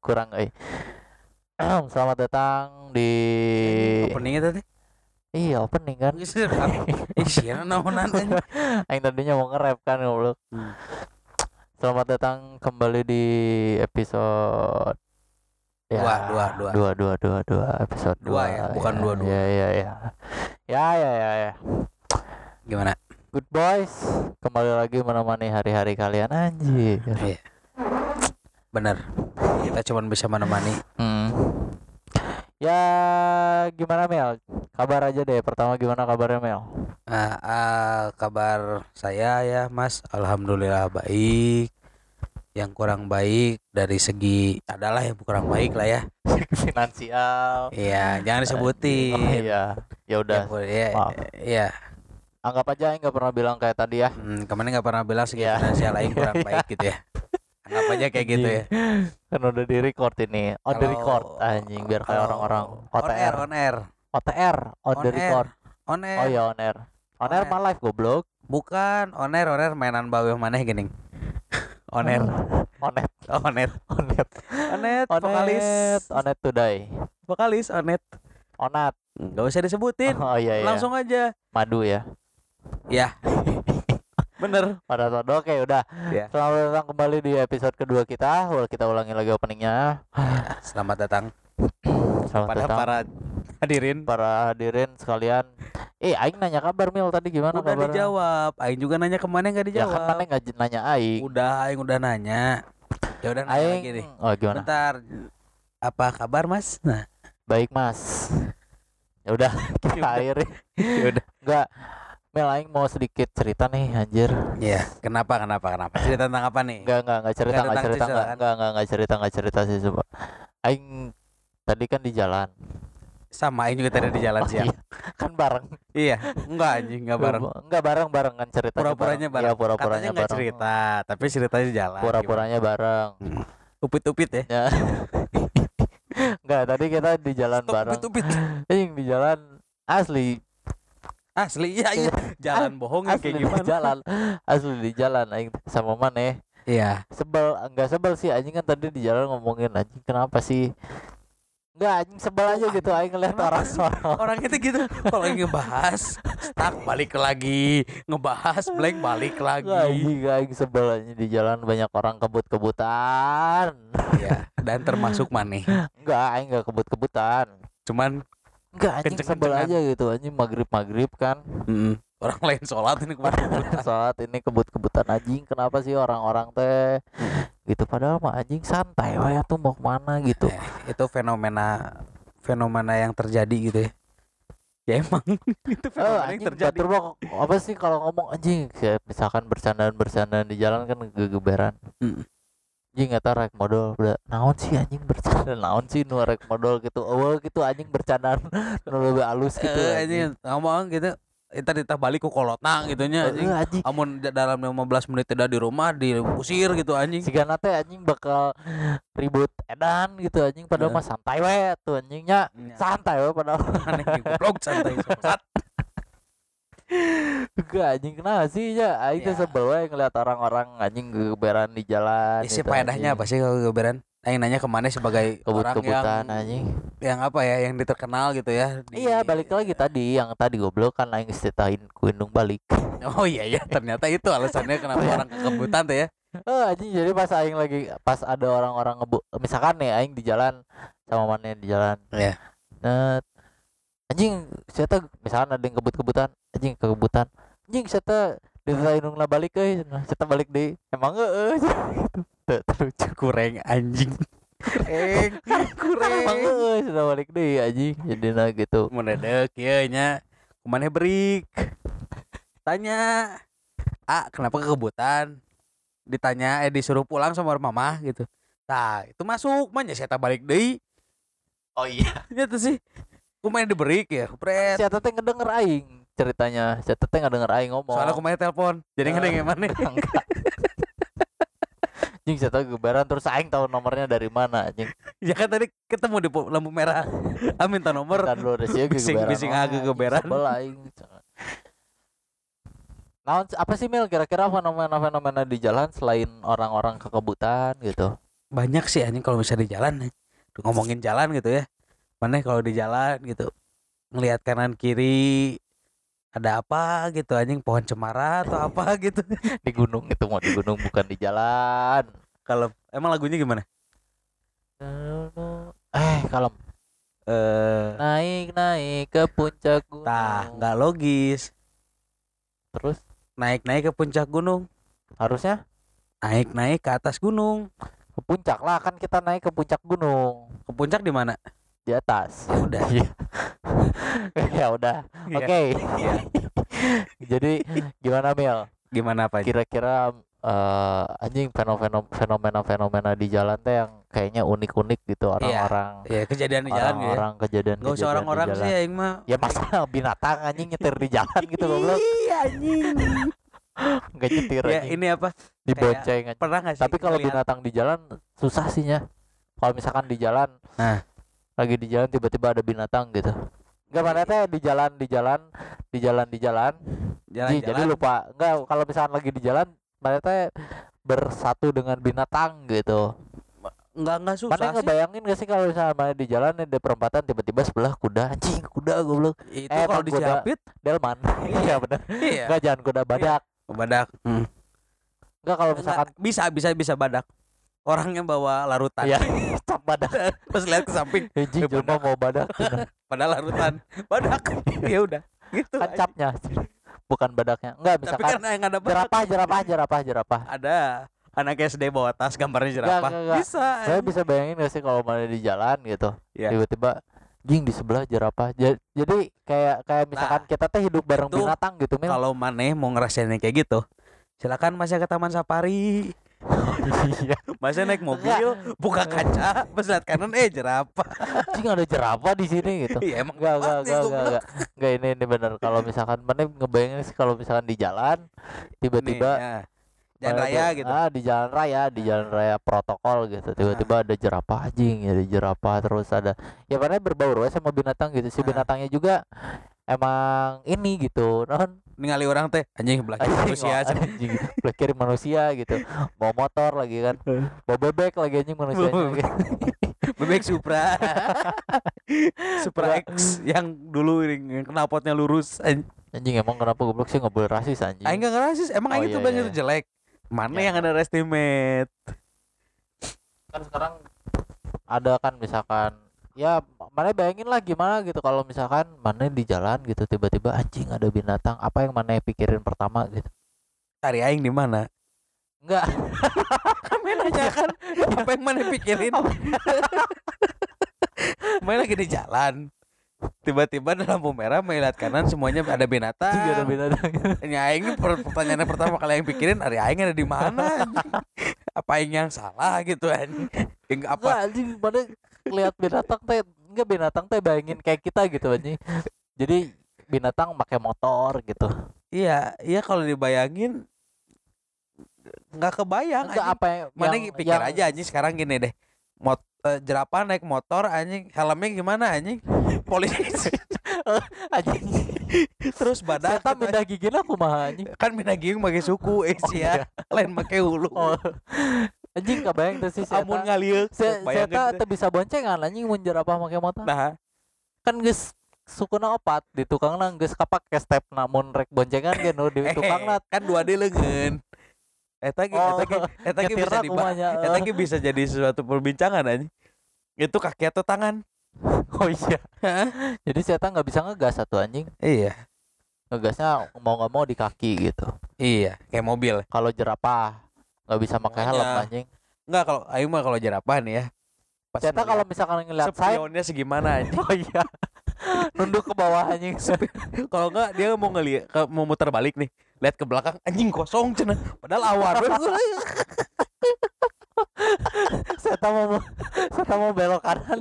kurang eh. Selamat datang di openingnya tadi Iya opening kan Geus ih naonan anjing. Yang tadinya mau nge-rap kan goblok Hmm. Selamat datang kembali di episode Dua, dua, dua. dua dua dua dua episode Dua dua ya, bukan dua, dua. ya ya ya ya ya ya ya gimana good boys kembali lagi menemani hari-hari kalian anjir Iya. bener kita cuma bisa menemani. Hmm. ya gimana Mel? Kabar aja deh. Pertama gimana kabarnya Mel? Nah, ah, kabar saya ya Mas. Alhamdulillah baik. Yang kurang baik dari segi adalah yang kurang baik lah ya. Finansial. Iya jangan disebutin. Oh iya. Ya udah. Ya, ya, maaf. ya. anggap aja nggak pernah bilang kayak tadi ya. Hmm, kemarin nggak pernah bilang segi Iya. finansial lain kurang baik gitu ya aja kayak gitu ya? Kan udah di record ini. On the record anjing biar kayak orang-orang OTR. on air. OTR on, the record. on air. Oh iya on air. On air mah live goblok. Bukan on air on air mainan bawah maneh gini? On air. On air on air on air on air on vokalis. air on air today. Vokalis on air onat nggak usah disebutin. Oh iya iya. Langsung aja. Madu ya. Ya bener. Pada saat oke udah. Ya. selamat datang kembali di episode kedua kita. Kita ulangi lagi openingnya. Selamat datang. Selamat pada datang. para hadirin. Para hadirin sekalian. Eh Aing nanya kabar Mil tadi gimana udah kabarnya? dijawab. Aing juga nanya ke mana nggak ya kan dijawab. mana nggak nanya Aing. Udah Aing udah nanya. Ya udah nanya Aing lagi nih oh gimana? Bentar. Apa kabar mas? Nah. Baik mas. Ya udah kita akhiri. Ya udah. Enggak Mel Aing mau sedikit cerita nih anjir. Ya kenapa kenapa kenapa? Cerita tentang apa nih? Enggak enggak enggak cerita Nggak enggak cerita cerita, enggak kan? enggak enggak enggak cerita enggak cerita sih coba. Aing tadi kan di jalan. Sama Aing juga tadi di jalan Oh, siang. iya. kan bareng. Iya enggak anjing enggak bareng. Enggak bareng bareng kan ceritanya pura-puranya bareng. Iya, pura-puranya bareng. cerita tapi ceritanya di jalan pura-puranya bareng. Gimana? upit-upit ya? Ya. Enggak tadi kita di jalan bareng. upit-upit. Aing di jalan asli asli iya iya. Jalan bohong ya asli kayak di gimana? jalan. Asli di jalan Aing sama mana iya. Sebel enggak sebel sih anjing. Kan tadi di jalan ngomongin anjing kenapa sih? Enggak anjing sebel aja gitu aing ngeliat kenapa orang. Itu gitu. Kalau ngebahas stuck balik lagi. Ngebahas blank balik lagi. Anjing aing sebel anjing. Di jalan banyak orang kebut-kebutan. Ya dan termasuk maneh enggak aing enggak kebut-kebutan. Cuman enggak anjing sebel Kenceng-kencengan. aja gitu. Anjing maghrib-maghrib kan. Mm, orang lain sholat ini kemarin saat ini kebut-kebutan. Anjing kenapa sih orang-orang teh gitu? Padahal mah anjing santai wah tuh mau ke mana gitu. Eh, itu fenomena fenomena yang terjadi gitu ya. Ya emang itu Oh, fenomena yang anjing terjadi. Batur mah apa sih kalau ngomong? Anjing kayak misalkan bercandaan-bercandaan di jalan kan gegeberan. Mm. Anjing eta rek modal udah naon sih anjing bercanda? Naon sih nu rek modal gitu. Eueuh gitu anjing bercandaan. Nu lebih halus gitu. eh, anjing. ngomong gitu. Kita ditah balik ke kolotna gitunya anjing. Eueuh, anjing. amun da- dalam 15 menit tidak di rumah diusir gitu anjing. Siga nate anjing bakal ribut edan gitu anjing. Padahal Heeh. mah santai we tuh anjingnya. Nya. santai we padahal. Aneh goblok santai sat Enggak anjing kenapa sih ya aing teh Ya. sebel ngeliat orang-orang anjing gegeberan di jalan isi gitu, faedahnya apa sih kalau geberan Aing nanya ke mana sebagai orang yang anjing yang apa ya yang diterkenal gitu ya di- Iya balik lagi tadi yang tadi goblok kan aing ceritain ku indung balik. oh iya ya ternyata itu alasannya kenapa orang kekebutan tuh ya Oh anjing jadi pas aing lagi pas ada orang-orang ngebu misalkan nih aing di jalan sama mana di jalan. Iya. Net. Anjing saya misalkan ada yang kebut-kebutan, anjing kekebutan. Anjing saya Dita indungna balik euy, saya balik deui. Emang. Teu terlucu. kurang anjing. Kurang Kan kurang emang heeh sudah balik deui anjing. Jadinya gitu. mendadak ya nya. Ke mana break tanya. Ah kenapa kekebutan ditanya eh disuruh pulang sama mama gitu. Nah itu masuk. Mana saya balik deh Oh iya. itu sih. Kumain di break ya. Pret Si Eta teh ngedenger aing ceritanya. Si Eta teh ngedenger aing ngomong. soalnya kumain telepon jadi nggak yang mana Enggak. Anjing saya tahu gebaran terus aing tahu nomornya dari mana anjing. ya kan tadi ketemu di lampu merah ah minta nomor Kan lu sih bising- bising agak geberan. Sebel aing. Naon apa sih Mil kira-kira fenomena-fenomena di jalan selain orang-orang kekebutan gitu? banyak sih anjing kalau misalnya di jalan ngomongin jalan gitu ya mana kalau di jalan gitu ngelihat kanan kiri ada apa gitu anjing? Pohon cemara atau apa gitu? Di gunung itu mau di gunung bukan di jalan. Kalau emang lagunya gimana? Eh kalau eh. Naik naik ke puncak gunung. Tah nggak logis. Terus? Naik naik ke puncak gunung. Harusnya? Naik naik ke atas gunung. Ke puncak lah kan kita naik ke puncak gunung. Ke puncak di mana di atas. Ya udah. Iya. ya udah. Oke. Iya. jadi gimana Mil? Gimana apa kira-kira eh, anjing fenomena fenomena fenomena di jalan teh yang kayaknya unik-unik gitu orang-orang. Ya kejadian di jalan gitu ya. Orang-orang kejadian nggak usah orang-orang sih ya mah. Ya masa binatang anjing nyetir di jalan gitu goblok? Iya anjing. Nggak nyetir ya ini apa? Dibonceng anjing. pernah nggak sih tapi kalau binatang di jalan susah sihnya kalau misalkan di jalan Nah. Lagi di jalan tiba-tiba ada binatang gitu. Enggak mana teh di jalan di jalan di jalan di jalan. Jalan, Ji, jadi lupa. Enggak kalau misalkan lagi di jalan mana teh bersatu dengan binatang gitu. Nggak nggak susah mana ngebayangin gak sih kalau misalnya mana di jalan di perempatan tiba-tiba sebelah kuda. Anjing kuda goblok. Itu eh, kalau di kuda- delman. Iya. Benar iya. Enggak jangan kuda badak. Badak hmm. enggak kalau Nggak, misalkan bisa bisa bisa badak orangnya bawa larutan. Iya. Cap badak. Pas lihat ke samping. Eh, jelma mau badak. Padahal larutan. Badak. Ya udah. Gitu kan capnya. Bukan badaknya. Enggak tapi misalkan kan yang ada jerapah jerapah jerapah jerapah. Ada. Anak SD bawa tas gambarnya jerapah. nggak, nggak. bisa saya bisa bayangin gak sih kalau mana di jalan gitu Iya. tiba-tiba jing di sebelah jerapah. Ja- jadi kayak kayak misalkan kita teh hidup bareng itu binatang gitu mil. kalau maneh mau ngerasain yang kayak gitu silakan masih ke taman safari iya masih naik mobil buka kaca pas lihat kanan eh jerapah jing ada jerapah di sini gitu iya emang Enggak, enggak, mati, enggak, enggak, goblok. enggak. Enggak, ini ini bener. Kalau misalkan mana ngebayangin sih kalau misalkan di jalan tiba-tiba ya. jalan raya tuh, gitu Ah, di jalan raya, di jalan raya protokol gitu. Tiba-tiba ada jerapah anjing, ya, ada jerapah terus ada ya mana berbaur we sama binatang gitu. Si Ah. binatangnya juga emang ini gitu. Non ningali orang teh anjing belah kiri manusia anjing, kiri manusia gitu. Bawa motor lagi kan. Bawa bebek lagi anjing gitu. bebek Supra Supra X yang dulu yang knalpotnya lurus anjing Anjing emang kenapa goblok sih nggak boleh rasis anjing. aing gak ngerasis emang Oh, aing iya, itu bilang iya, itu jelek mana Iya. yang ada estimate kan sekarang ada kan misalkan ya mana bayangin lah gimana gitu. Kalau misalkan mana di jalan gitu tiba-tiba anjing ada binatang apa yang mana pikirin pertama? Gitu. Cari aing di mana? Enggak. Kami nanya kan. Apa yang mana pikirin? Main lagi di jalan. Tiba-tiba ada lampu merah melihat kanan semuanya ada binatang. Anjing ada binatang. Ya aing pertanyaan pertama kali yang pikirin hari aing ada di mana apa yang salah? Gitu enggak apa? Anjing mana lihat binatang teh enggak binatang teh bayangin kayak kita gitu anjing. Jadi binatang pakai motor gitu. Iya iya kalau dibayangin nggak kebayang enggak apa yang mana yang- pikir yang- aja anjing sekarang gini deh. Mot eh, jerapah naik motor anjing helmnya gimana anjing? Polisi anjing. Terus badak Saya pindah gigi aku mah anjing? Kan minta giung pakai suku eh Oh, sia lain pakai hulu. Oh anjing kebayang tuh sih si amun ngaliuk. Saya teh bisa boncengan anjing mun jerapah make motor nah. Kan geus sukuna opat di tukang nang geus kapake step namun rek boncengan ge nu di tukang Eh, kan dua D leungeun. Eta ge eta ge eta ge bisa dibahas eta eh. ge bisa jadi sesuatu perbincangan anjing. Itu kaki atau tangan? Oh iya. Jadi Eta nggak bisa ngegas satu anjing. Iya. Ngegasnya mau nggak mau di kaki gitu. Iya kayak mobil. Kalau jerapah nggak bisa pakai helm anjing. Enggak kalau ayo mah kalau jerapah nih ya. Pas Eta kalau misalkan ngeliat saya spionnya segimana anjing? Oh iya. Nunduk ke bawah anjing. Kalau enggak dia mau ngeliat mau muter balik nih. Lihat ke belakang anjing kosong cenah padahal awan Eta mau si Eta mau belok kanan.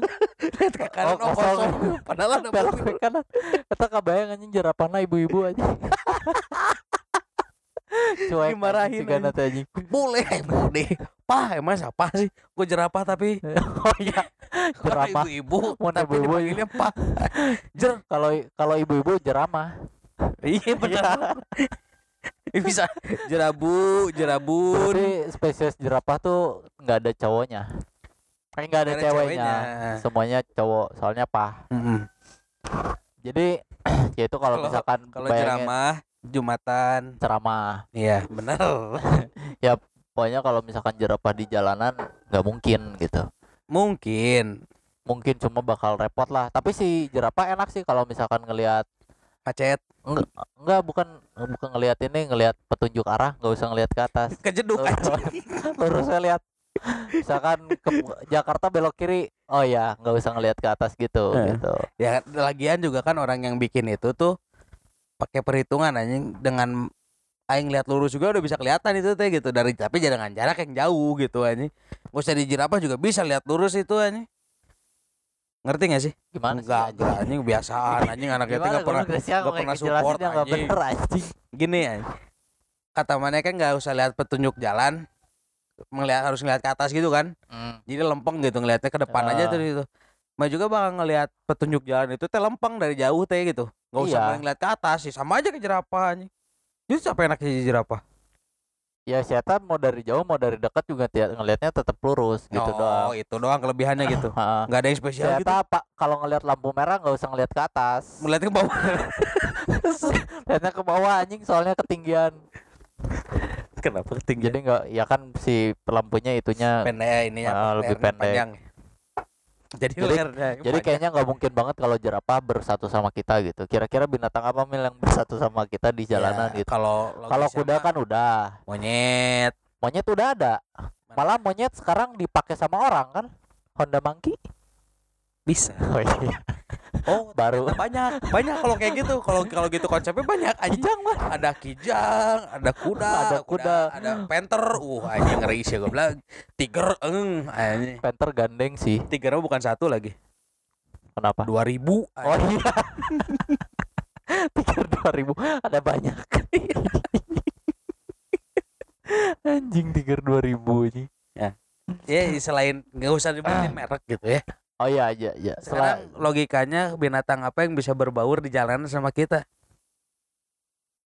Lihat ke kanan Oh, oh, kosong. kosong. Padahal ada belok ke kanan. Eta kebayang anjing jerapahna ibu-ibu aja cuek Dimarahin anjing si Gana teh anjing. Boleh boleh. Pah emang siapa sih? Gue jerapah tapi. Oh iya. Jerapah. ibu-ibu? Mau tapi ibu-ibu, dipanggilnya pak jer kalau kalau ibu-ibu jeramah. Iya benar. Ih, bisa. Jerabu jerabun. Berarti spesies jerapah tuh nggak ada cowoknya. Kan nggak ada ada ceweknya. ceweknya. semuanya cowok soalnya apa Mm-mm. jadi ya itu kalau misalkan Kalau ceramah Jumatan. ceramah. Iya, benar. pokoknya kalau misalkan jerapah di jalanan nggak mungkin gitu. Mungkin. Mungkin cuma bakal repot lah. Tapi si jerapah enak sih kalau misalkan ngelihat macet, enggak bukan bukan ngelihat ini ngelihat petunjuk arah. Nggak usah ngelihat ke atas. Kejeduk anjing. lurusnya lihat. Misalkan ke Jakarta belok kiri. Oh ya nggak usah ngelihat ke atas gitu Eh. gitu. Ya lagian juga kan orang yang bikin itu tuh pakai perhitungan anjing dengan aing lihat lurus juga udah bisa kelihatan itu teh gitu dari tapi jangan jarak yang jauh gitu anjing. Gak usah di jerapah juga bisa lihat lurus itu anjing. Ngerti gak sih? gimana enggak, sih enggak anjing biasaan anjing anak itu nggak pernah nggak pernah support anjing. bener anjing Gini anjing. Kata mana kan nggak usah lihat petunjuk jalan melihat harus ngeliat ke atas gitu kan Hmm. jadi lempeng gitu ngelihatnya ke depan aja Ya. tuh itu Mah juga bakal ngelihat petunjuk jalan itu teh lempeng dari jauh teh gitu nggak usah Iya. ngeliat ke atas sih sama aja ke jerapah anjing. Jadi siapa enaknya jadi jerapah? Ya siapa? Mau dari jauh mau dari dekat juga tiap ngelihatnya tetap lurus gitu oh doang. itu doang kelebihannya gitu. Nggak ada yang spesial gitu. Siapa pak? Kalau ngelihat lampu merah nggak usah ngelihat ke atas. Melihat ke bawah. Lihatnya ke bawah anjing soalnya ketinggian. Kenapa jadi ketinggian nggak ya kan si lampunya itunya pendek ini ya Ah, lebih pendek. panjang. jadi Jadi- jadi kayaknya nggak mungkin banget kalau jerapah bersatu sama kita gitu. Kira-kira binatang apa mil yang bersatu sama kita di jalanan Ya, gitu? kalau kalau kuda kan udah. monyet. Monyet udah ada. Malah monyet sekarang dipakai sama orang kan? Honda Monkey bisa oh iya oh baru banyak banyak kalau kayak gitu kalau kalau gitu konsepnya banyak anjing mah ada kijang, ada kuda, Ada kuda. ada panther. Uh, anjing ngeri sih gue bilang. Tiger, eng, anjing. Panther gandeng sih Tiger bukan satu lagi. kenapa 2000. oh iya tiga dua ribu ada banyak anjing tiga dua ribu ini Ya, selain nggak usah disebutin merek gitu ya. Oh iya iya iya Sekarang Setelah logikanya binatang apa yang bisa berbaur di jalanan sama kita?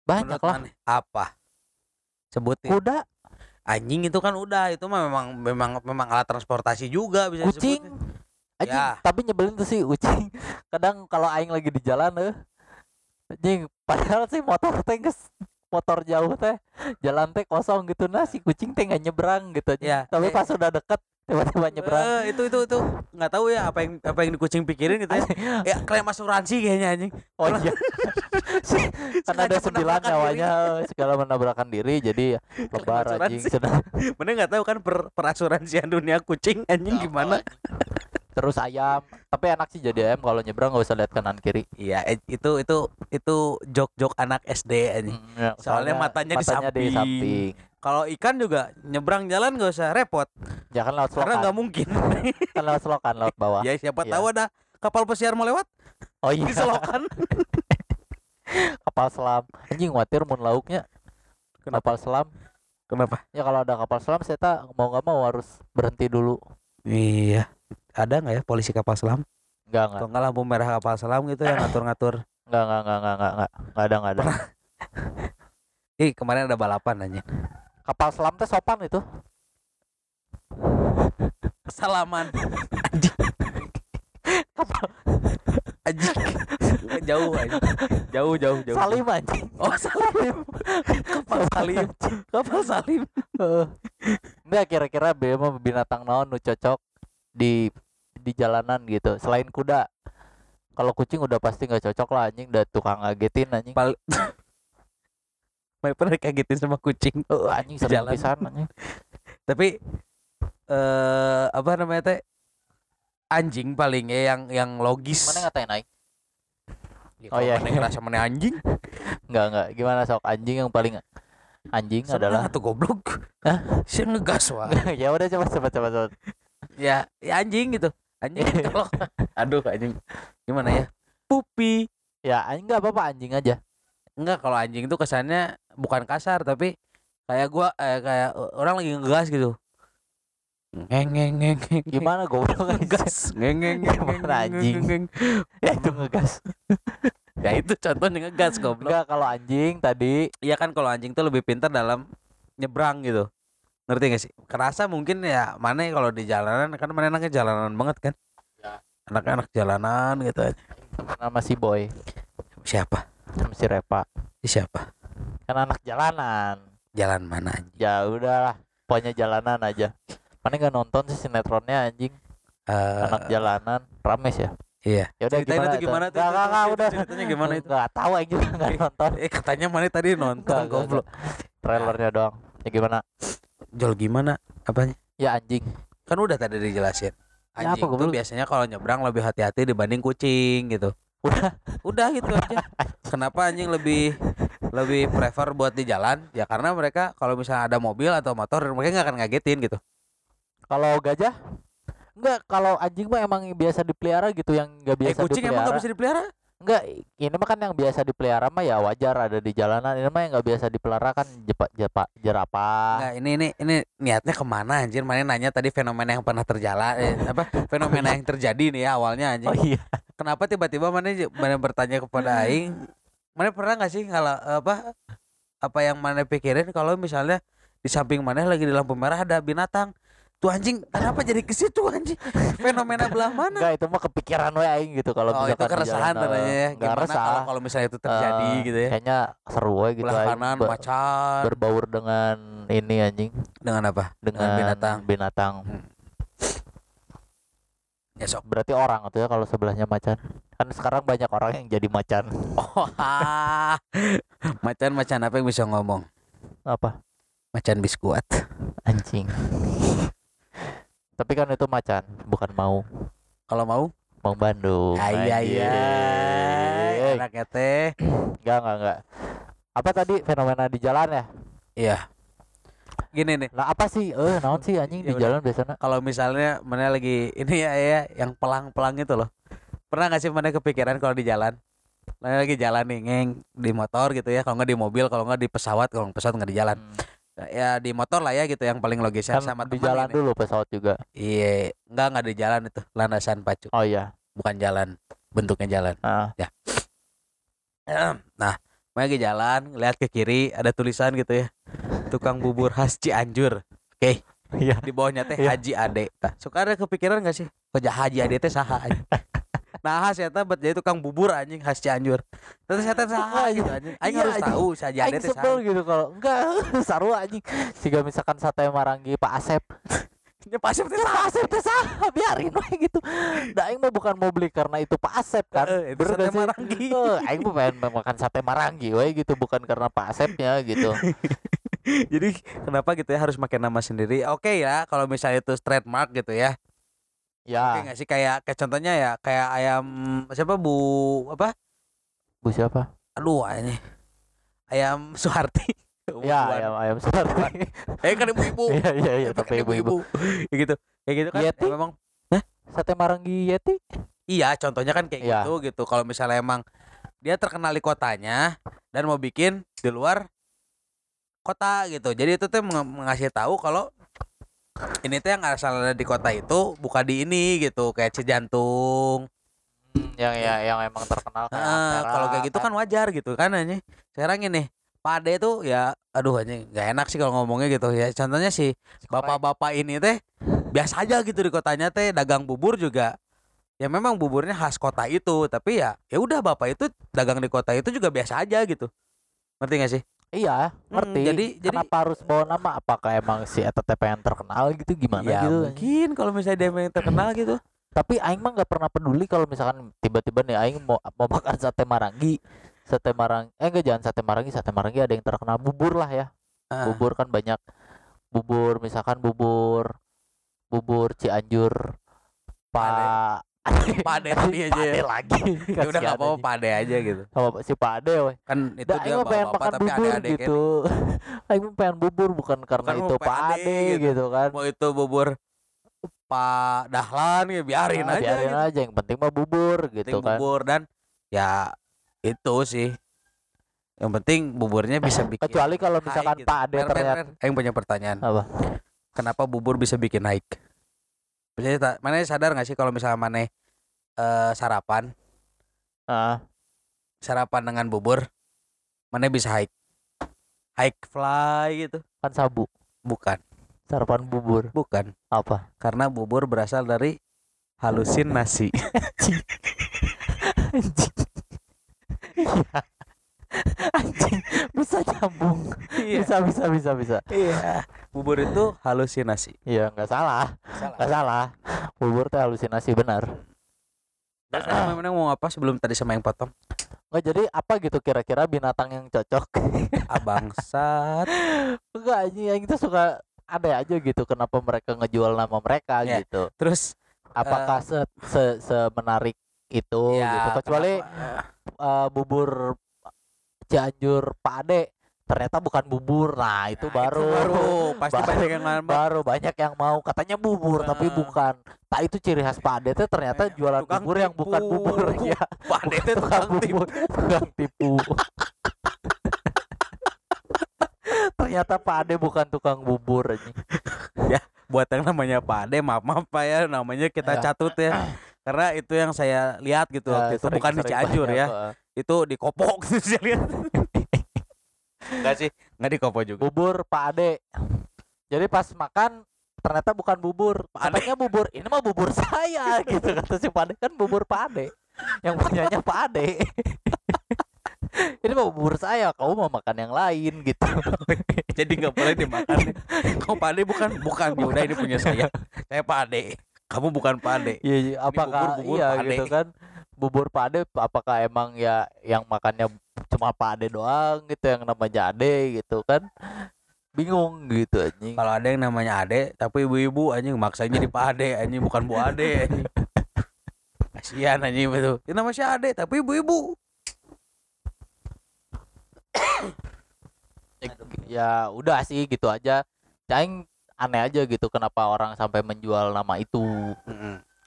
banyak Menurut lah? Apa? Sebutin. kuda Anjing itu kan udah, itu mah memang memang memang alat transportasi juga bisa kucing disebutin. anjing Ya. tapi nyebelin tuh sih kucing kadang kalau aing lagi di jalan eh anjing padahal sih motor teh motor jauh teh jalan teh kosong gitu nah si kucing teh nggak nyebrang gitu aja Ya, tapi eh. pas udah deket tiba-tiba nyebrang Eh, itu itu itu nggak tahu ya apa yang apa yang di kucing pikirin gitu ya. ya klaim asuransi kayaknya anjing. oh iya kan ada sembilan nyawanya eh, segala menabrakan diri jadi ya lebar anjing. Mana nggak tahu kan per perasuransian dunia kucing anjing gimana? terus ayam tapi enak sih jadi ayam kalau nyebrang nggak usah lihat kanan kiri Iya eh, itu itu itu jok-jok anak SD anjing. Mm, ya, Soalnya matanya di samping. samping. Kalau ikan juga nyebrang jalan nggak usah repot jangan lewat karena selokan nggak mungkin. kan lewat selokan lewat bawah ya siapa Iya. tahu ada kapal pesiar mau lewat oh iya di selokan. kapal selam anjing khawatir mun lauknya kapal selam Kenapa? ya kalau ada kapal selam saya tak mau nggak mau harus berhenti dulu Iya. Ada nggak ya polisi kapal selam? nggak nggak Atau nggak lampu merah kapal selam gitu yang ngatur-ngatur? nggak nggak nggak nggak nggak nggak nggak ada nggak ada Ih kemarin ada balapan anjing. Kapal selam teh sopan itu Salaman. Anjing. kapal Anjing. jauh anjing. Jauh jauh jauh. salim anjing Oh salim. Kapal salim. Kapal salim. Heeh. nggak kira-kira be mah binatang naon nu cocok di di jalanan gitu selain kuda kalau kucing udah pasti nggak cocok lah anjing udah tukang ngagetin anjing Pal Main pernah kagetin sama kucing. Eh, anjing sering Jalan. pisan anjing Tapi eh apa namanya teh? Anjing paling ya yang yang logis. mana ngatain naik Ya, Oh, iya. mana ngerasa mana anjing? nggak nggak gimana sok anjing yang paling anjing adalah atau goblok. Hah? Si ngegas wah. ya udah coba coba coba coba ya, ya anjing gitu. Anjing kalau aduh anjing. Gimana ya? Pupi. ya anjing nggak apa-apa anjing aja Enggak kalau anjing itu kesannya bukan kasar tapi kayak gua eh, kayak orang lagi ngegas gitu. Ngeng ngeng ngeng ngeng. gimana goblok ngegas. Ngeng ngeng ngeng, anjing? ngeng, ngeng. ya itu ngegas. Ya itu contohnya ngegas goblok. Enggak kalau anjing tadi. Iya kan kalau anjing tuh lebih pintar dalam nyebrang gitu. Ngerti gak sih? Kerasa mungkin ya mana kalau di jalanan kan mana anaknya jalanan banget kan? Ya. anak-anak jalanan gitu aja. Nama si boy. Siapa? Sama si Repa siapa? Kan anak jalanan. Jalan mana anjing? Ya udahlah pokoknya jalanan aja. Mana nggak nonton sih sinetronnya anjing? Eh, anak jalanan rames ya? iya. Ya udah gimana itu gimana tuh, nggak, itu udah. Ceritanya gimana itu? nggak tahu aja nggak nonton. eh katanya mana tadi nonton goblok. trailernya doang. Ya gimana? Jol gimana? Apanya? Ya anjing. Kan udah tadi dijelasin. Ya, anjing apa, tuh goblok? biasanya kalau nyebrang lebih hati-hati dibanding kucing gitu udah udah gitu aja. Kenapa anjing lebih lebih prefer buat di jalan? Ya karena mereka kalau misalnya ada mobil atau motor mereka nggak akan ngagetin gitu. Kalau gajah? Enggak, kalau anjing mah emang biasa dipelihara gitu yang nggak eh biasa kucing emang dipelihara. nggak bisa dipelihara Enggak, ini mah kan yang biasa dipelihara mah ya wajar ada di jalanan. Ini mah yang nggak biasa dipelihara kan jepa, jepa, jerapah. Nggak, ini ini ini niatnya ke mana anjir mana nanya tadi fenomena yang pernah terjala eh, apa fenomena yang terjadi nih ya awalnya anjing Oh iya. kenapa tiba-tiba mana mana bertanya kepada aing mana pernah nggak sih kalau apa apa yang mana pikirin kalau misalnya di samping mana lagi di lampu merah ada binatang tuh anjing kenapa jadi ke situ anjing? Fenomena belah mana? Enggak, itu mah kepikiran we aing gitu kalau oh itu keresahan tanya ya. Gimana resah. kalau kalau misalnya itu terjadi Eh, gitu ya? Kayaknya seru we gitu belah kanan Be- macan berbaur dengan ini anjing, dengan apa? Dengan, binatang. Binatang. ya sok Berarti orang tuh ya kalau sebelahnya macan. Kan sekarang banyak orang yang jadi macan. oh macan macan apa yang bisa ngomong? Apa? macan biskuat. Anjing. Tapi kan itu macan, bukan mau. kalau mau Mau Bandung. Ayah ya Anjing. anaknya teh Enggak, enggak, enggak. Apa tadi fenomena di jalan ya? iya gini nih Lah apa sih? Eh, naon sih anjing Ya di udah. jalan biasanya? kalau misalnya mana lagi ini ya ya yang pelang-pelang itu loh pernah nggak sih mana kepikiran kalau di jalan mana lagi jalan nih ngeng di motor gitu ya kalau nggak di mobil kalau nggak di pesawat kalau pesawat nggak di jalan Hmm. Ya di motor lah ya gitu yang paling logis ya Kan sama di jalan ini. dulu pesawat juga. iya nggak nggak di jalan itu landasan pacu Oh iya. bukan jalan bentuknya jalan Ah, nah mana lagi jalan lihat ke kiri ada tulisan gitu ya tukang bubur khas Cianjur oke iya. di bawahnya teh Iya. Haji Ade. Nah, suka ada kepikiran gak sih? Kok Haji Ade teh saha? Nah, khas eta jadi tukang bubur anjing khas Cianjur. Terus saya teh saha gitu anjing. Aing Iya, harus anjing. tahu Aing teh sebel gitu kalau enggak seru anjing. Jika misalkan sate Marangi Pak Asep, Ya pasti teh Pak saha. Asep teh saha biarin we gitu. Da aing mah bukan mau beli karena itu Pak Asep kan. Heeh, itu sate? Marangi. Eh, aing mah pengen makan sate Marangi we gitu bukan karena Pak Asepnya gitu. Jadi kenapa gitu ya harus pakai nama sendiri? Oke ya, kalau misalnya itu trademark gitu ya. Oke Ya, nggak sih kayak kayak contohnya ya kayak ayam siapa Bu apa? Bu siapa? Aduh ini ayam Suharti. Ya, ayam ayam Suharti. Eh kan ibu-ibu. Iya iya iya kan tapi ibu-ibu. Ya gitu. Kayak gitu kan Yeti? ya memang Sate Marangi Yeti? Iya, contohnya kan kayak Iya. gitu gitu. Kalau misalnya emang dia terkenal di kotanya dan mau bikin di luar kota gitu. Jadi itu tuh meng- mengasih tahu kalau ini tuh yang asal ada di kota itu bukan di ini gitu, kayak Cijantung. Hmm, yang ya yang emang terkenal kayak Nah, kalau kayak gitu kan wajar gitu kan ini. Sekarang ini Pak Ade tuh ya aduh aja nggak enak sih kalau ngomongnya gitu ya. Contohnya si bapak-bapak ini teh biasa aja gitu di kotanya teh dagang bubur juga ya memang buburnya khas kota itu tapi ya ya udah bapak itu dagang di kota itu juga biasa aja gitu ngerti gak sih Iya, Hmm, ngerti. jadi- jadi- kenapa harus bawa nama? Apakah emang si Eta teh pengen terkenal gitu gimana ya gitu? mungkin kalau misalnya dia yang terkenal gitu Tapi aing mah nggak pernah peduli kalau misalkan tiba-tiba nih aing mau mau makan sate Marangi. Sate Marangi, eh enggak jangan sate Marangi, sate Marangi ada yang terkenal bubur lah ya. Ah, Bubur kan banyak bubur misalkan bubur bubur Cianjur Pak Pak Ade tadi aja Pak Ade ya. lagi. ya udah gak apa-apa Kasihan Pak Ade aja gitu. Sama si Pak Ade weh. kan itu Dah, dia mah pengen bapak makan tapi bubur kan gitu. Aing mah pengen bubur bukan karena Bukan itu mau Pak Pak Ade Ade gitu. gitu kan. mau itu bubur Pak Dahlan ya biarin Ah, aja biarin gitu. aja yang penting mah bubur gitu penting kan. bubur dan ya itu sih yang penting buburnya bisa bikin Kecuali kalau misalkan gitu. Pak Ade ternyata. Aing punya pertanyaan apa? kenapa bubur bisa bikin naik Maksudnya tak, mana sadar gak sih kalau misalnya mana eh, sarapan Ah, sarapan dengan bubur mana bisa hike hike fly gitu kan sabu. bukan Sarapan bubur. Bukan, Apa? karena bubur berasal dari halusinasi. Anjing. Iya. Anjing. Bisa nyambung. Bisa bisa bisa bisa. Iya. Bubur itu halusinasi. Iya nggak salah. Salah. Nggak salah. Bubur teh halusinasi benar. Terus saya memang mau apa sebelum tadi sama yang potong? Nggak jadi apa gitu kira-kira binatang yang cocok? Abangsat. Enggak anjing yang itu suka ada aja gitu kenapa mereka ngejual nama mereka Ya. gitu. Terus Apakah se, se, semenarik itu ya, gitu kecuali kenapa? eh, bubur Cianjur Pak Ade ternyata bukan bubur. Nah, itu Nah, baru baru pasti baru- banyak yang ngambek. baru banyak yang mau katanya bubur tapi Nah. bukan. Tak itu ciri khas Pak Ade tuh ternyata Nah, jualan bubur yang bukan tipu. bubur ya. Pak Ade tukang tukang tipu. bubur, tukang tipu. ternyata Pak Ade bukan tukang bubur anjing. Buat yang namanya Pak Ade, maaf maaf Pak ya, namanya kita Ya. catut ya. Karena itu yang saya lihat gitu waktu Ya, itu sering- bukan di Cianjur banyak, ya. eh. Itu di Kopok gitu saya lihat. Enggak sih, enggak di Kopok juga. bubur Pak Ade. Jadi pas makan ternyata bukan bubur. Katanya bubur, ini mah bubur saya gitu kata si Pak Ade kan bubur Pak Ade. Yang punyanya Pak Ade. ini mah bubur saya, kamu mau makan yang lain gitu. Jadi nggak boleh dimakan. Kau Pak Ade bukan bukan ya udah ini punya saya. Saya Pak Ade. Kamu bukan Pak Ade. Iya, iya, apakah bubur-bubur iya Pak Ade. gitu kan? Bubur Pak Ade apakah emang ya yang makannya cuma Pak Ade doang gitu yang namanya Ade gitu kan? Bingung gitu anjing. Kalau ada yang namanya Ade tapi ibu-ibu anjing maksanya di Pak Ade anjing bukan Bu Ade anjing. Kasihan anjing itu. Ini nama si Ade tapi ibu-ibu. ya udah sih gitu aja Caing aneh aja gitu kenapa orang sampai menjual nama itu.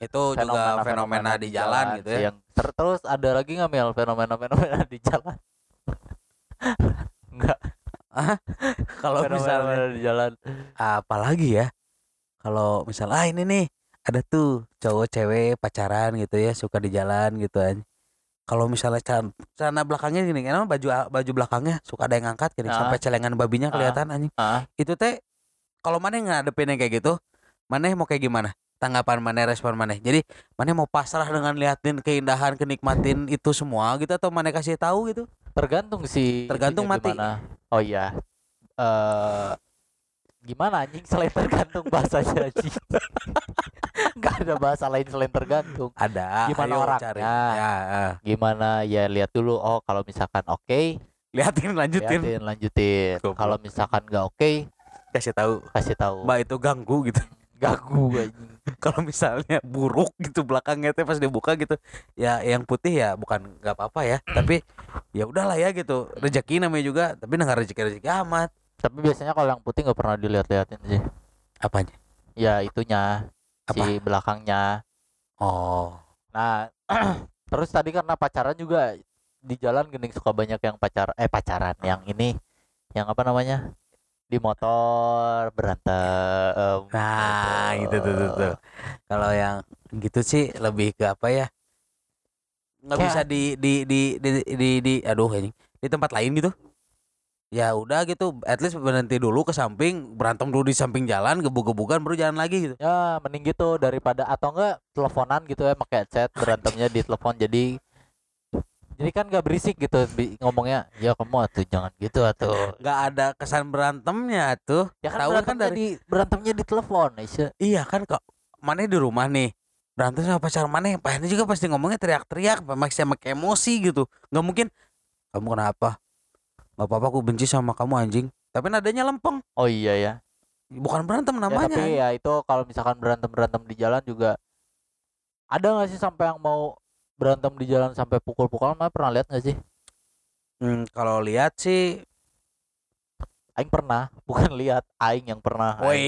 Itu juga fenomena di jalan gitu ya. yang ter- terus ada lagi nggak Mel fenomena-fenomena di jalan. Nggak. Kalau misalnya fenomena di jalan. Apalagi ya? Kalau misal ah ini nih ada tuh cowok cewek pacaran gitu ya suka di jalan gitu kan kalau misalnya celana belakangnya gini kan baju baju belakangnya suka ada yang ngangkat gini Ah. sampai celengan babinya kelihatan anjing. Ah itu teh kalau mana ngadepin yang kayak gitu mana mau kayak gimana? Tanggapan mana respon mana jadi mana mau pasrah dengan liatin keindahan kenikmatin itu semua gitu atau mana kasih tahu gitu? Tergantung sih Tergantung mati. gimana. oh iya. Eh gimana anjing selain tergantung bahasanya anjing? Nggak ada bahasa lain selain tergantung. Ada. Gimana orangnya? cari. ya ah. gimana? Ya lihat dulu. Oh kalau misalkan oke. Liatin lanjutin. Liatin lanjutin. Kalau misalkan nggak oke kasih tahu. Kasih tahu. Mbak itu ganggu gitu. Ganggu kalau misalnya buruk gitu belakangnya teh pas dibuka gitu ya yang putih ya bukan nggak apa-apa ya. Tapi ya udahlah ya gitu. Rezeki namanya juga tapi nggak rezeki rezeki amat. Tapi biasanya kalau yang putih nggak pernah dilihat-liatin sih. Apanya? Ya itunya. Apa? si belakangnya. Oh. Nah terus tadi karena pacaran juga di jalan gini suka banyak yang pacar eh pacaran yang ini yang apa namanya di motor berantem nah itu tuh, tuh, tuh. kalau yang gitu sih lebih ke apa ya? Nggak bisa di di di di di, di aduh ini. Di tempat lain gitu. Ya udah gitu at least berhenti dulu ke samping berantem dulu di samping jalan gebuk-gebukan baru jalan lagi gitu. Ya mending gitu daripada atau enggak teleponan gitu ya pakai headset berantemnya di telepon jadi jadi kan nggak berisik gitu ngomongnya ya kamu atuh jangan gitu atuh. Nggak ada kesan berantemnya tuh ya kan Tahu kan dari- di berantemnya di telepon Aisyah. Iya kan kok mana di rumah nih. Berantem sama pacar mana Pak juga pasti ngomongnya teriak-teriak masih sama emosi gitu. Nggak mungkin kamu kenapa? Nggak apa-apa aku benci sama kamu anjing. Tapi nadanya lempeng. Oh iya ya. Bukan berantem Ya, namanya. tapi ya itu kalau misalkan berantem berantem di jalan juga ada nggak sih sampai yang mau berantem di jalan sampai pukul-pukul mah pernah lihat nggak sih? Hmm, kalau lihat sih Aing pernah bukan lihat Aing yang pernah woi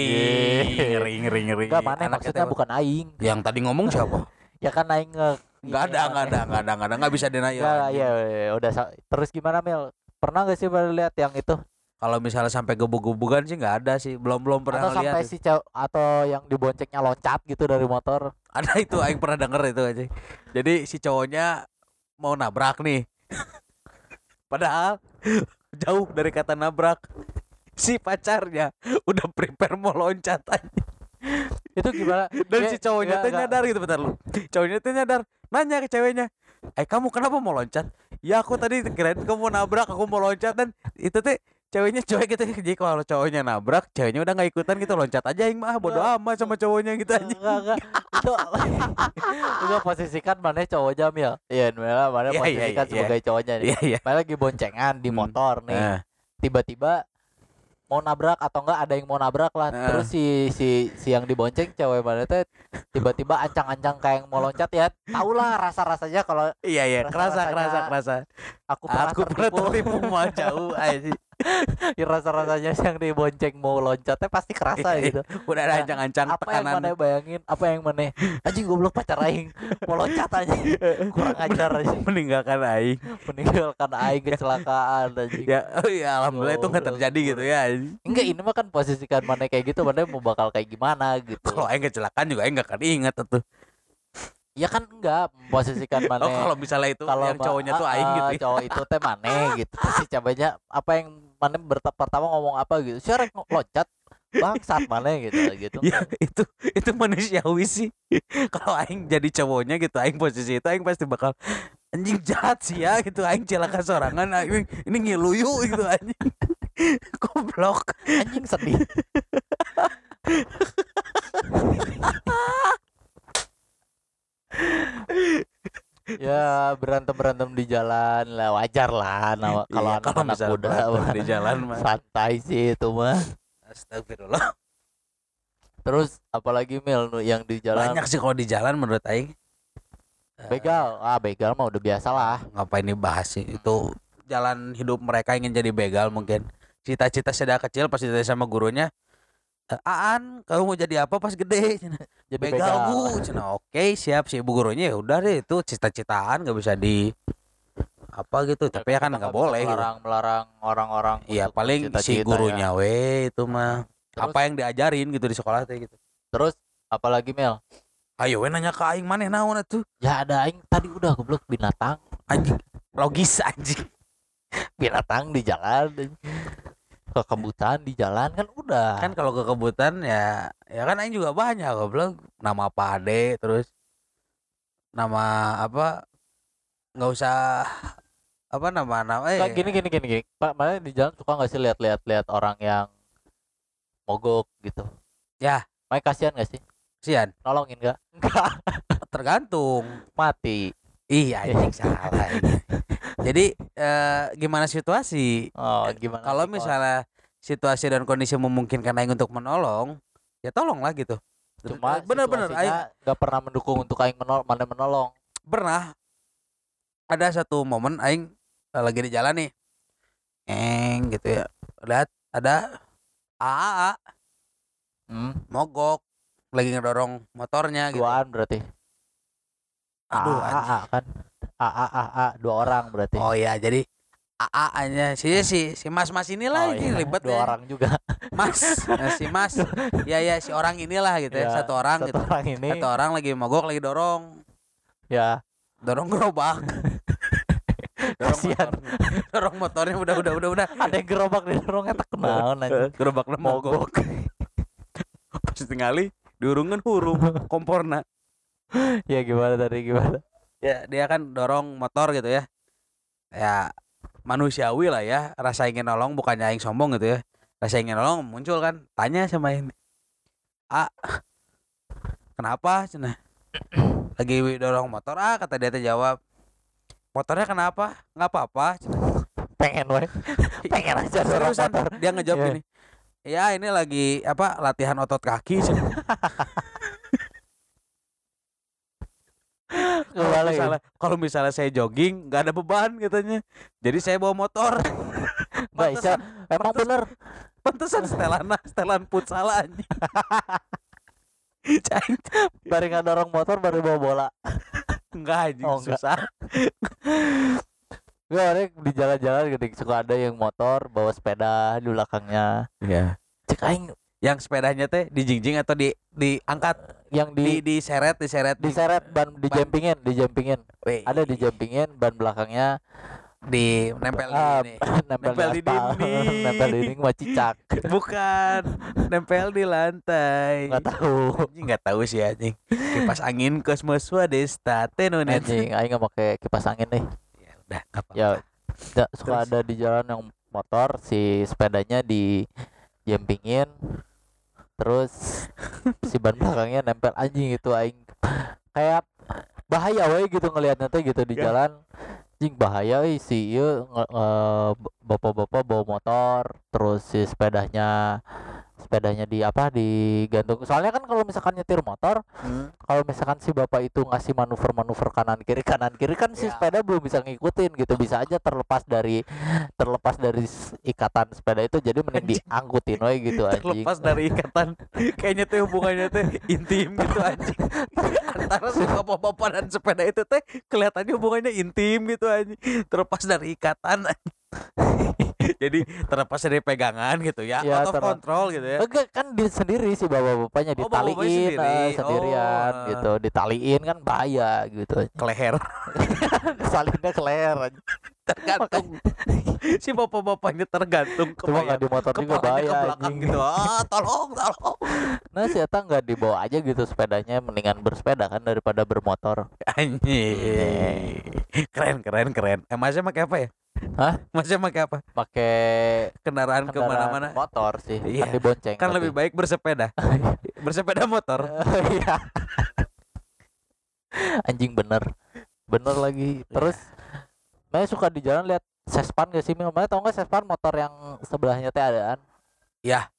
ngeri ngeri ngeri. Enggak mana Anak maksudnya bukan Aing. Yang tadi ngomong siapa? Ya kan Aing nge nggak ada nggak ada nggak ada nggak ada nggak bisa denial Enggak, anjing. ya, ya, udah terus gimana Mil pernah gak sih pada lihat yang itu kalau misalnya sampai gebuk-gebukan sih nggak ada sih belum belum atau pernah sampai lihat si cewek atau yang diboncengnya loncat gitu dari motor ada itu Aing pernah denger itu aja jadi si cowoknya mau nabrak nih padahal jauh dari kata nabrak si pacarnya udah prepare mau loncat aja. itu gimana Dan Ya, si cowoknya ya, tuh nyadar gitu bentar lu. Cowoknya tuh nyadar, nanya ke ceweknya, "Eh, kamu kenapa mau loncat?" "Ya aku tadi kirain kamu mau nabrak, aku mau loncat." Dan itu teh ceweknya cewek gitu jadi kalau cowoknya nabrak, ceweknya udah nggak ikutan gitu loncat aja yang mah bodo amat sama cowoknya gitu aja. enggak enggak itu itu posisikan mana cowok jamil iya Mela mana Iya, iya, posisikan iya. sebagai cowoknya nih Iya iya. Mana lagi boncengan di Hmm. motor nih Nah, tiba-tiba mau nabrak atau enggak ada yang mau nabrak lah Nah. terus si si si yang dibonceng cewek mana teh tiba-tiba ancang-ancang kayak yang mau loncat ya tau lah rasa-rasanya kalau iya iya, kerasa kerasa kerasa. Aku pernah Aku pernah tertipu. tertipu mah jauh aja. Ya, rasa-rasanya yang dibonceng mau loncatnya pasti kerasa Iya, gitu. Udah ada Nah, ancang-ancang apa yang mana bayangin apa yang mana? Anjing goblok pacar aing. Mau loncat aja. Kurang ajar aja meninggalkan aing. meninggalkan aing kecelakaan anjing. Ya, oh ya alhamdulillah itu nggak terjadi gitu ya. enggak ini mah kan posisikan mana kayak gitu mana mau bakal kayak gimana gitu. Kalau aing kecelakaan juga aing nggak akan inget tuh. Ya kan enggak memposisikan mana Oh kalau misalnya itu kalau yang cowoknya tuh aing gitu. ya. cowok itu teh mana gitu terus si ceweknya apa yang mana pertama ngomong apa gitu siapa yang loncat bangsat mana gitu gitu Ya itu itu manusiawi sih. Kalau aing jadi cowoknya gitu, aing posisi itu aing pasti bakal anjing jahat sih ya gitu aing celaka sorangan aing ini ngiluyu gitu anjing. Goblok. anjing sedih ya berantem berantem di jalan lah wajar lah nah, kalau Iya, anak-anak misalnya muda mah di jalan mah. santai sih itu mah Astagfirullah. terus apalagi mil yang di jalan Banyak sih kalau di jalan menurut aing. begal ah begal mah udah biasa lah Ngapain dibahas sih? Itu jalan hidup mereka ingin jadi begal mungkin. Cita-cita sejak kecil pas ditanya sama gurunya, "Eh, Aan, kamu mau jadi apa pas gede? Jadi begal bu Cina oke siap. Si ibu gurunya ya udah deh itu cita-citaan nggak bisa di apa gitu. Tapi ya kan nggak boleh gitu. melarang melarang orang-orang iya paling si bercita-cita ya. gurunya we itu mah. Terus- apa yang diajarin gitu di sekolah teh gitu. Terus apalagi mil ayo we nanya ke aing mana naon atuh. Ya ada aing tadi udah goblok binatang. Anjing logis anjing. Binatang di jalan kekebutan di jalan kan udah. Kan kalau kekebutan ya ya kan aing juga banyak goblok. Nama pade terus nama apa nggak usah apa nama nama eh. Nggak, gini gini gini gini. Pak mana di jalan suka nggak sih lihat-lihat lihat orang yang mogok gitu? Ya. Makanya kasihan gak sih? Sian nolongin nggak? Enggak. Tergantung. Mati. Iya anjing salah ini. Jadi eh, gimana situasi? oh gimana Kalau misalnya situasi dan kondisi memungkinkan aing untuk menolong, ya tolonglah gitu. cuma bener-bener aing nggak pernah mendukung untuk aing menol mana menolong pernah ada satu momen aing eh, lagi di jalan nih. Eng gitu ya. Lihat ada AA hmm, mogok lagi ngedorong motornya gitu. duaan berarti Aduh, A, A, anjing. A, kan A A A A dua orang berarti Oh iya, jadi AA nya si si si mas-mas inilah Oh, ini iya, ribet dua ya. orang juga Mas, nah, si Mas. Ya ya si orang inilah gitu ya, Ya, satu orang satu gitu. orang ini Satu orang lagi mogok lagi dorong, ya dorong gerobak. dorong Kasihan. motor. dorong motornya udah udah udah udah. ada gerobak di dorongnya tak kenal Gerobaknya mogok. mogok Pas tingali diurungkan huruf komporna. ya gimana tadi gimana Ya dia kan dorong motor gitu ya. Ya manusiawi lah ya, rasa ingin nolong bukannya aing sombong gitu ya. Rasa ingin nolong muncul kan, tanya sama ini. A kenapa cenah? Lagi dorong motor ah kata dia teh jawab. Motornya kenapa? Nggak apa-apa. cenah. pengen weh pengen aja dorong motor dia ngejawab Iya. gini. Ya ini lagi apa latihan otot kaki. Kalau misalnya, kalau misalnya saya jogging nggak ada beban katanya. Jadi saya bawa motor. nggak bisa emang bener Pantesan setelan setelan futsal. Cai, baru nggak dorong motor baru bawa bola enggak anjing Oh, susah. gue orang di jalan-jalan gede suka ada yang motor bawa sepeda di belakangnya Iya. cek aing Yang sepedanya teh dijingjing atau di diangkat, yang di di diseret, diseret diseret ban di ban. jampingin di jampingin Weh, ada di jampingin ban belakangnya di nempel di Ah, ini. nempel, Nempel di dinding. nempel di dinding mah cicak Bukan, nempel di lantai. nggak tahu Anjing nggak tahu sih anjing. Kipas angin kosmos wadesta tenonet. anjing aing nggak pakai kipas angin nih Ya udah, nggak apa-apa. ya da- suka Terus? ada di jalan yang motor si sepedanya di jempingin terus si ban belakangnya nempel anjing itu aing kayak bahaya we gitu ngelihatnya teh gitu di Ya. jalan anjing bahaya euy si ieu bapak-bapak bawa motor terus si sepedanya sepedanya di apa digantung soalnya kan kalau misalkan nyetir motor Hmm. kalau misalkan si bapak itu ngasih manuver-manuver kanan kiri kanan kiri kan si Ya. sepeda belum bisa ngikutin gitu bisa aja terlepas dari terlepas dari ikatan sepeda itu jadi mending diangkutin we gitu anjing Terlepas dari ikatan kayaknya tuh hubungannya tuh intim gitu anjing. Antara si bapak-bapak dan sepeda itu teh kelihatannya hubungannya intim gitu anjing. Terlepas dari ikatan. anjing. Jadi terlepas dari pegangan gitu ya, Ya, out of ter- control gitu ya. Enggak kan di sendiri si bapak-bapaknya Oh, ditaliin sendiri. eh, sendirian Oh, gitu ditaliin kan bahaya gitu Ke leher salinnya ke leher anjing. tergantung. si bapak-bapaknya tergantung ke cuma nggak di motor juga bahaya ke belakang gitu. Ah, tolong, tolong. nah si Eta nggak dibawa aja gitu sepedanya mendingan bersepeda kan daripada bermotor Anjing. Keren, keren, keren. Eh, masnya pakai apa ya? Hah? Masnya pakai apa? pakai Kendaraan, kendaraan ke mana-mana? motor sih Iya. kan dibonceng Kan tapi. lebih baik bersepeda. bersepeda motor. Iya. Anjing bener. Bener lagi. Terus Maya suka di jalan lihat Sespan gak sih? Maya tau gak Sespan motor yang sebelahnya teh adaan? Ya,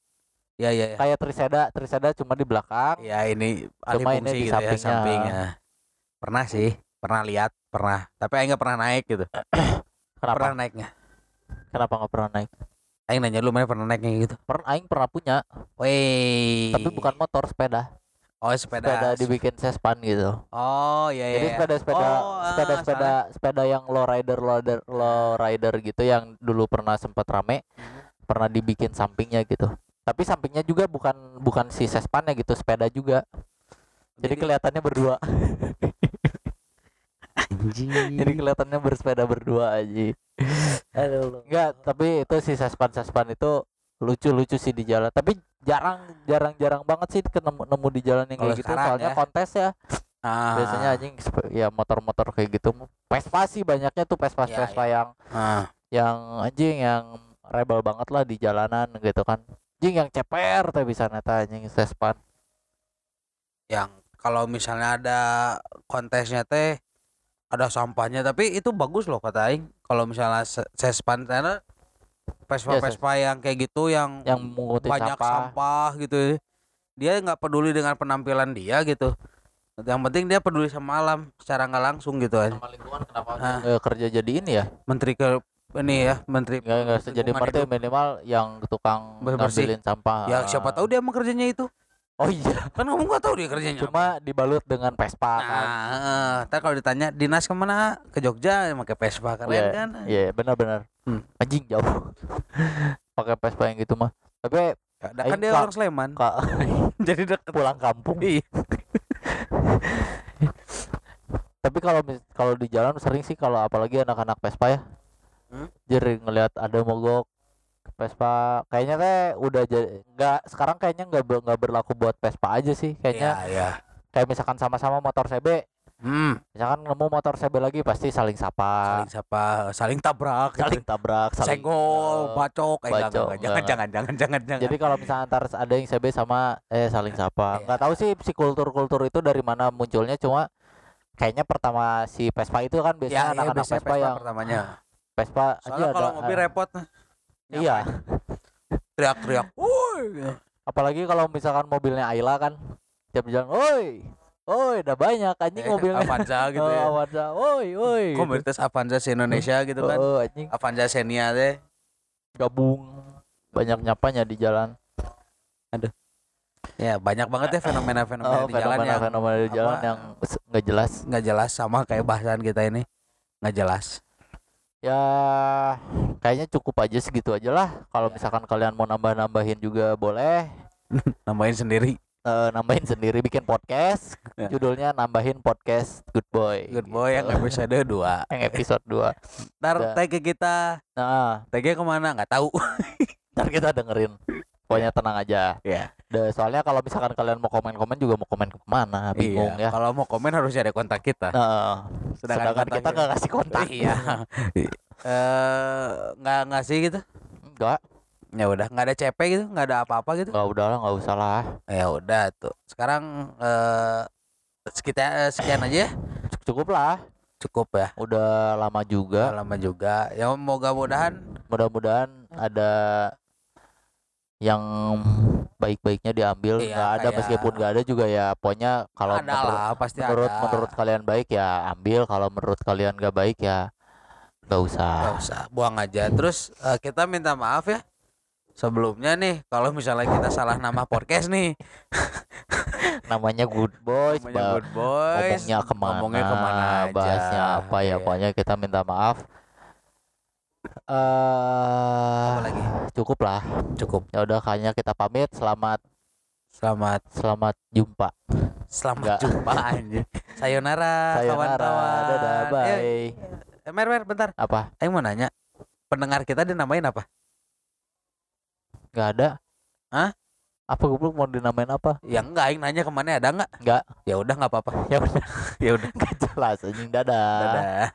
ya, ya. Kayak Triseda, Triseda cuma di belakang. Ya ini Cuma ini di gitu ya, sampingnya. sampingnya. Pernah sih, pernah lihat, pernah. Tapi Aing nggak pernah naik gitu. Kenapa? Pernah naiknya. Kenapa nggak pernah naik? Aing nanya lu mana pernah naiknya gitu. Pernah Aing pernah punya, Woi. tapi bukan motor, sepeda. Oh sepeda. Sepeda dibikin Sespan gitu. Oh iya iya. Jadi iya. sepeda-sepeda Oh, ah, sepeda-sepeda soalnya- sepeda yang low rider low rider low rider gitu yang dulu pernah sempat rame Mhm. pernah dibikin sampingnya gitu. Tapi sampingnya juga bukan bukan si Sespannya gitu, sepeda juga. Jadi, Jadi- kelihatannya berdua. Anjing. Jadi kelihatannya bersepeda berdua aja. Aduh. Enggak, tapi itu si Sespan Sespan itu lucu-lucu sih di jalan. Tapi jarang jarang jarang banget sih ketemu nemu di jalan yang kayak gitu soalnya ya. kontes ya. Ah. Biasanya anjing ya motor-motor kayak gitu. Vespa sih banyaknya tuh Vespa Ya, Vespa yang Ah. yang anjing yang rebel banget lah di jalanan gitu kan anjing yang ceper teh bisa neta anjing Sespan yang kalau misalnya ada kontesnya teh ada sampahnya tapi itu bagus loh kata aing. Kalau misalnya se- sespan sana Vespa Vespa yang kayak gitu yang, yang banyak sampah. sampah gitu. Dia nggak peduli dengan penampilan dia gitu. Yang penting dia peduli sama alam secara nggak langsung gitu kan sama lingkungan kenapa Ah. nggak kerja jadi ini ya? Menteri ke ini ya menteri nggak nggak jadi partai minimal yang tukang ngambilin sampah. Ya siapa tahu dia emang kerjanya itu oh iya. Kan kamu nggak tahu dia kerjanya apa. cuma dibalut dengan Vespa kan? nah eh, ntar kalau ditanya dinas ke mana? Ke Jogja. Pakai Vespa. Keren Iya, kan? iya benar-benar. Hmm. anjing jauh. Pakai Vespa yang gitu mah. Tapi Ya, kan dia ka- orang Sleman. Kak jadi deket. Pulang kampung. Iya. tapi kalau kalau di jalan sering sih kalau apalagi anak-anak Vespa ya. Hmm? jadi ngelihat ada mogok Vespa kayaknya teh udah jadi nggak sekarang kayaknya nggak nggak berlaku buat Vespa aja sih kayaknya Iya, iya. kayak misalkan sama-sama motor CB Hmm, misalkan nemu motor CB lagi pasti saling sapa saling sapa, saling tabrak, saling tabrak saling senggol, eh, bacok, eh, enggak, bacok, enggak, jangan, enggak. jangan, jangan, jangan, jangan. jadi kalau misalnya antar ada yang CB sama eh saling sapa Iya. nggak tahu sih si kultur-kultur itu dari mana munculnya cuma kayaknya pertama si Vespa itu kan ya, biasanya iya, anak-anak biasanya Vespa, yang pertamanya. Vespa Soalnya kalau mobil eh, repot, iya teriak-teriak, woi, apalagi kalau misalkan mobilnya Ayla kan tiap jalan oi oi udah banyak anjing Eh, mobilnya Avanza gitu oh, ya. Avanza oi oi gitu. Komunitas Avanza se Indonesia gitu kan. oh, anjing Avanza Xenia teh. gabung banyak nyapanya di jalan Ya, banyak banget ya fenomena-fenomena oh di jalan fenomena yang fenomena di jalan apa- yang nggak jelas nggak jelas sama kayak bahasan kita ini. Nggak jelas. Ya kayaknya cukup aja segitu aja lah. Kalau Ya. misalkan kalian mau nambah nambahin juga boleh. Nambahin sendiri. eh, nambahin sendiri bikin podcast. Ya. judulnya nambahin podcast Good Boy. Good boy yang gitu. episode 2 yang episode 2 Ntar tag ke kita. Nah Tagnya ke mana? Nggak tahu. Ntar kita dengerin pokoknya tenang aja. Ya Deh, soalnya kalau misalkan kalian mau komen-komen juga mau komen ke mana bingung iya. ya. Kalau mau komen harus ada kontak kita. Nah, sedangkan, kontak kita nggak kasih kontak. Iya. Eh, nggak ngasih gitu? Enggak ya udah nggak ada CP gitu nggak ada apa-apa gitu? Nggak udah lah nggak usah lah. Ya udah tuh. Sekarang eh sekitar sekian aja ya? Cukup lah. Cukup ya? Udah lama Udah juga lama juga. Ya moga-mogahan mudah-mudahan ada yang baik-baiknya diambil. Iya, nggak ada kayak- meskipun nggak ada juga ya pokoknya kalau ada menurut lah pasti menurut ada. menurut kalian baik ya ambil kalau menurut kalian nggak baik ya nggak usah. Nggak usah buang aja. Terus eh, kita minta maaf ya sebelumnya nih kalau misalnya kita salah nama podcast nih. Namanya good boys namanya good boys. Ngomongnya ke mana, ngomongnya ke mana aja. bahasnya apa ya Iya. pokoknya kita minta maaf eh apa lagi? cukup lah. Cukup. Ya udah kayaknya kita pamit. Selamat selamat. Selamat jumpa. Selamat Nggak. jumpa anjing. Sayonara sayonara. kawan-kawan. Dadah Eh, bye. Eh, mer mer bentar. Apa? Aing mau nanya pendengar kita dinamain apa? Nggak ada. Hah? apa goblok mau dinamain apa? Ya enggak Aing nanya ke mana ada enggak? Nggak. ya udah nggak apa-apa. Ya udah. Ya udah. Jelas anjing. Dadah. Dadah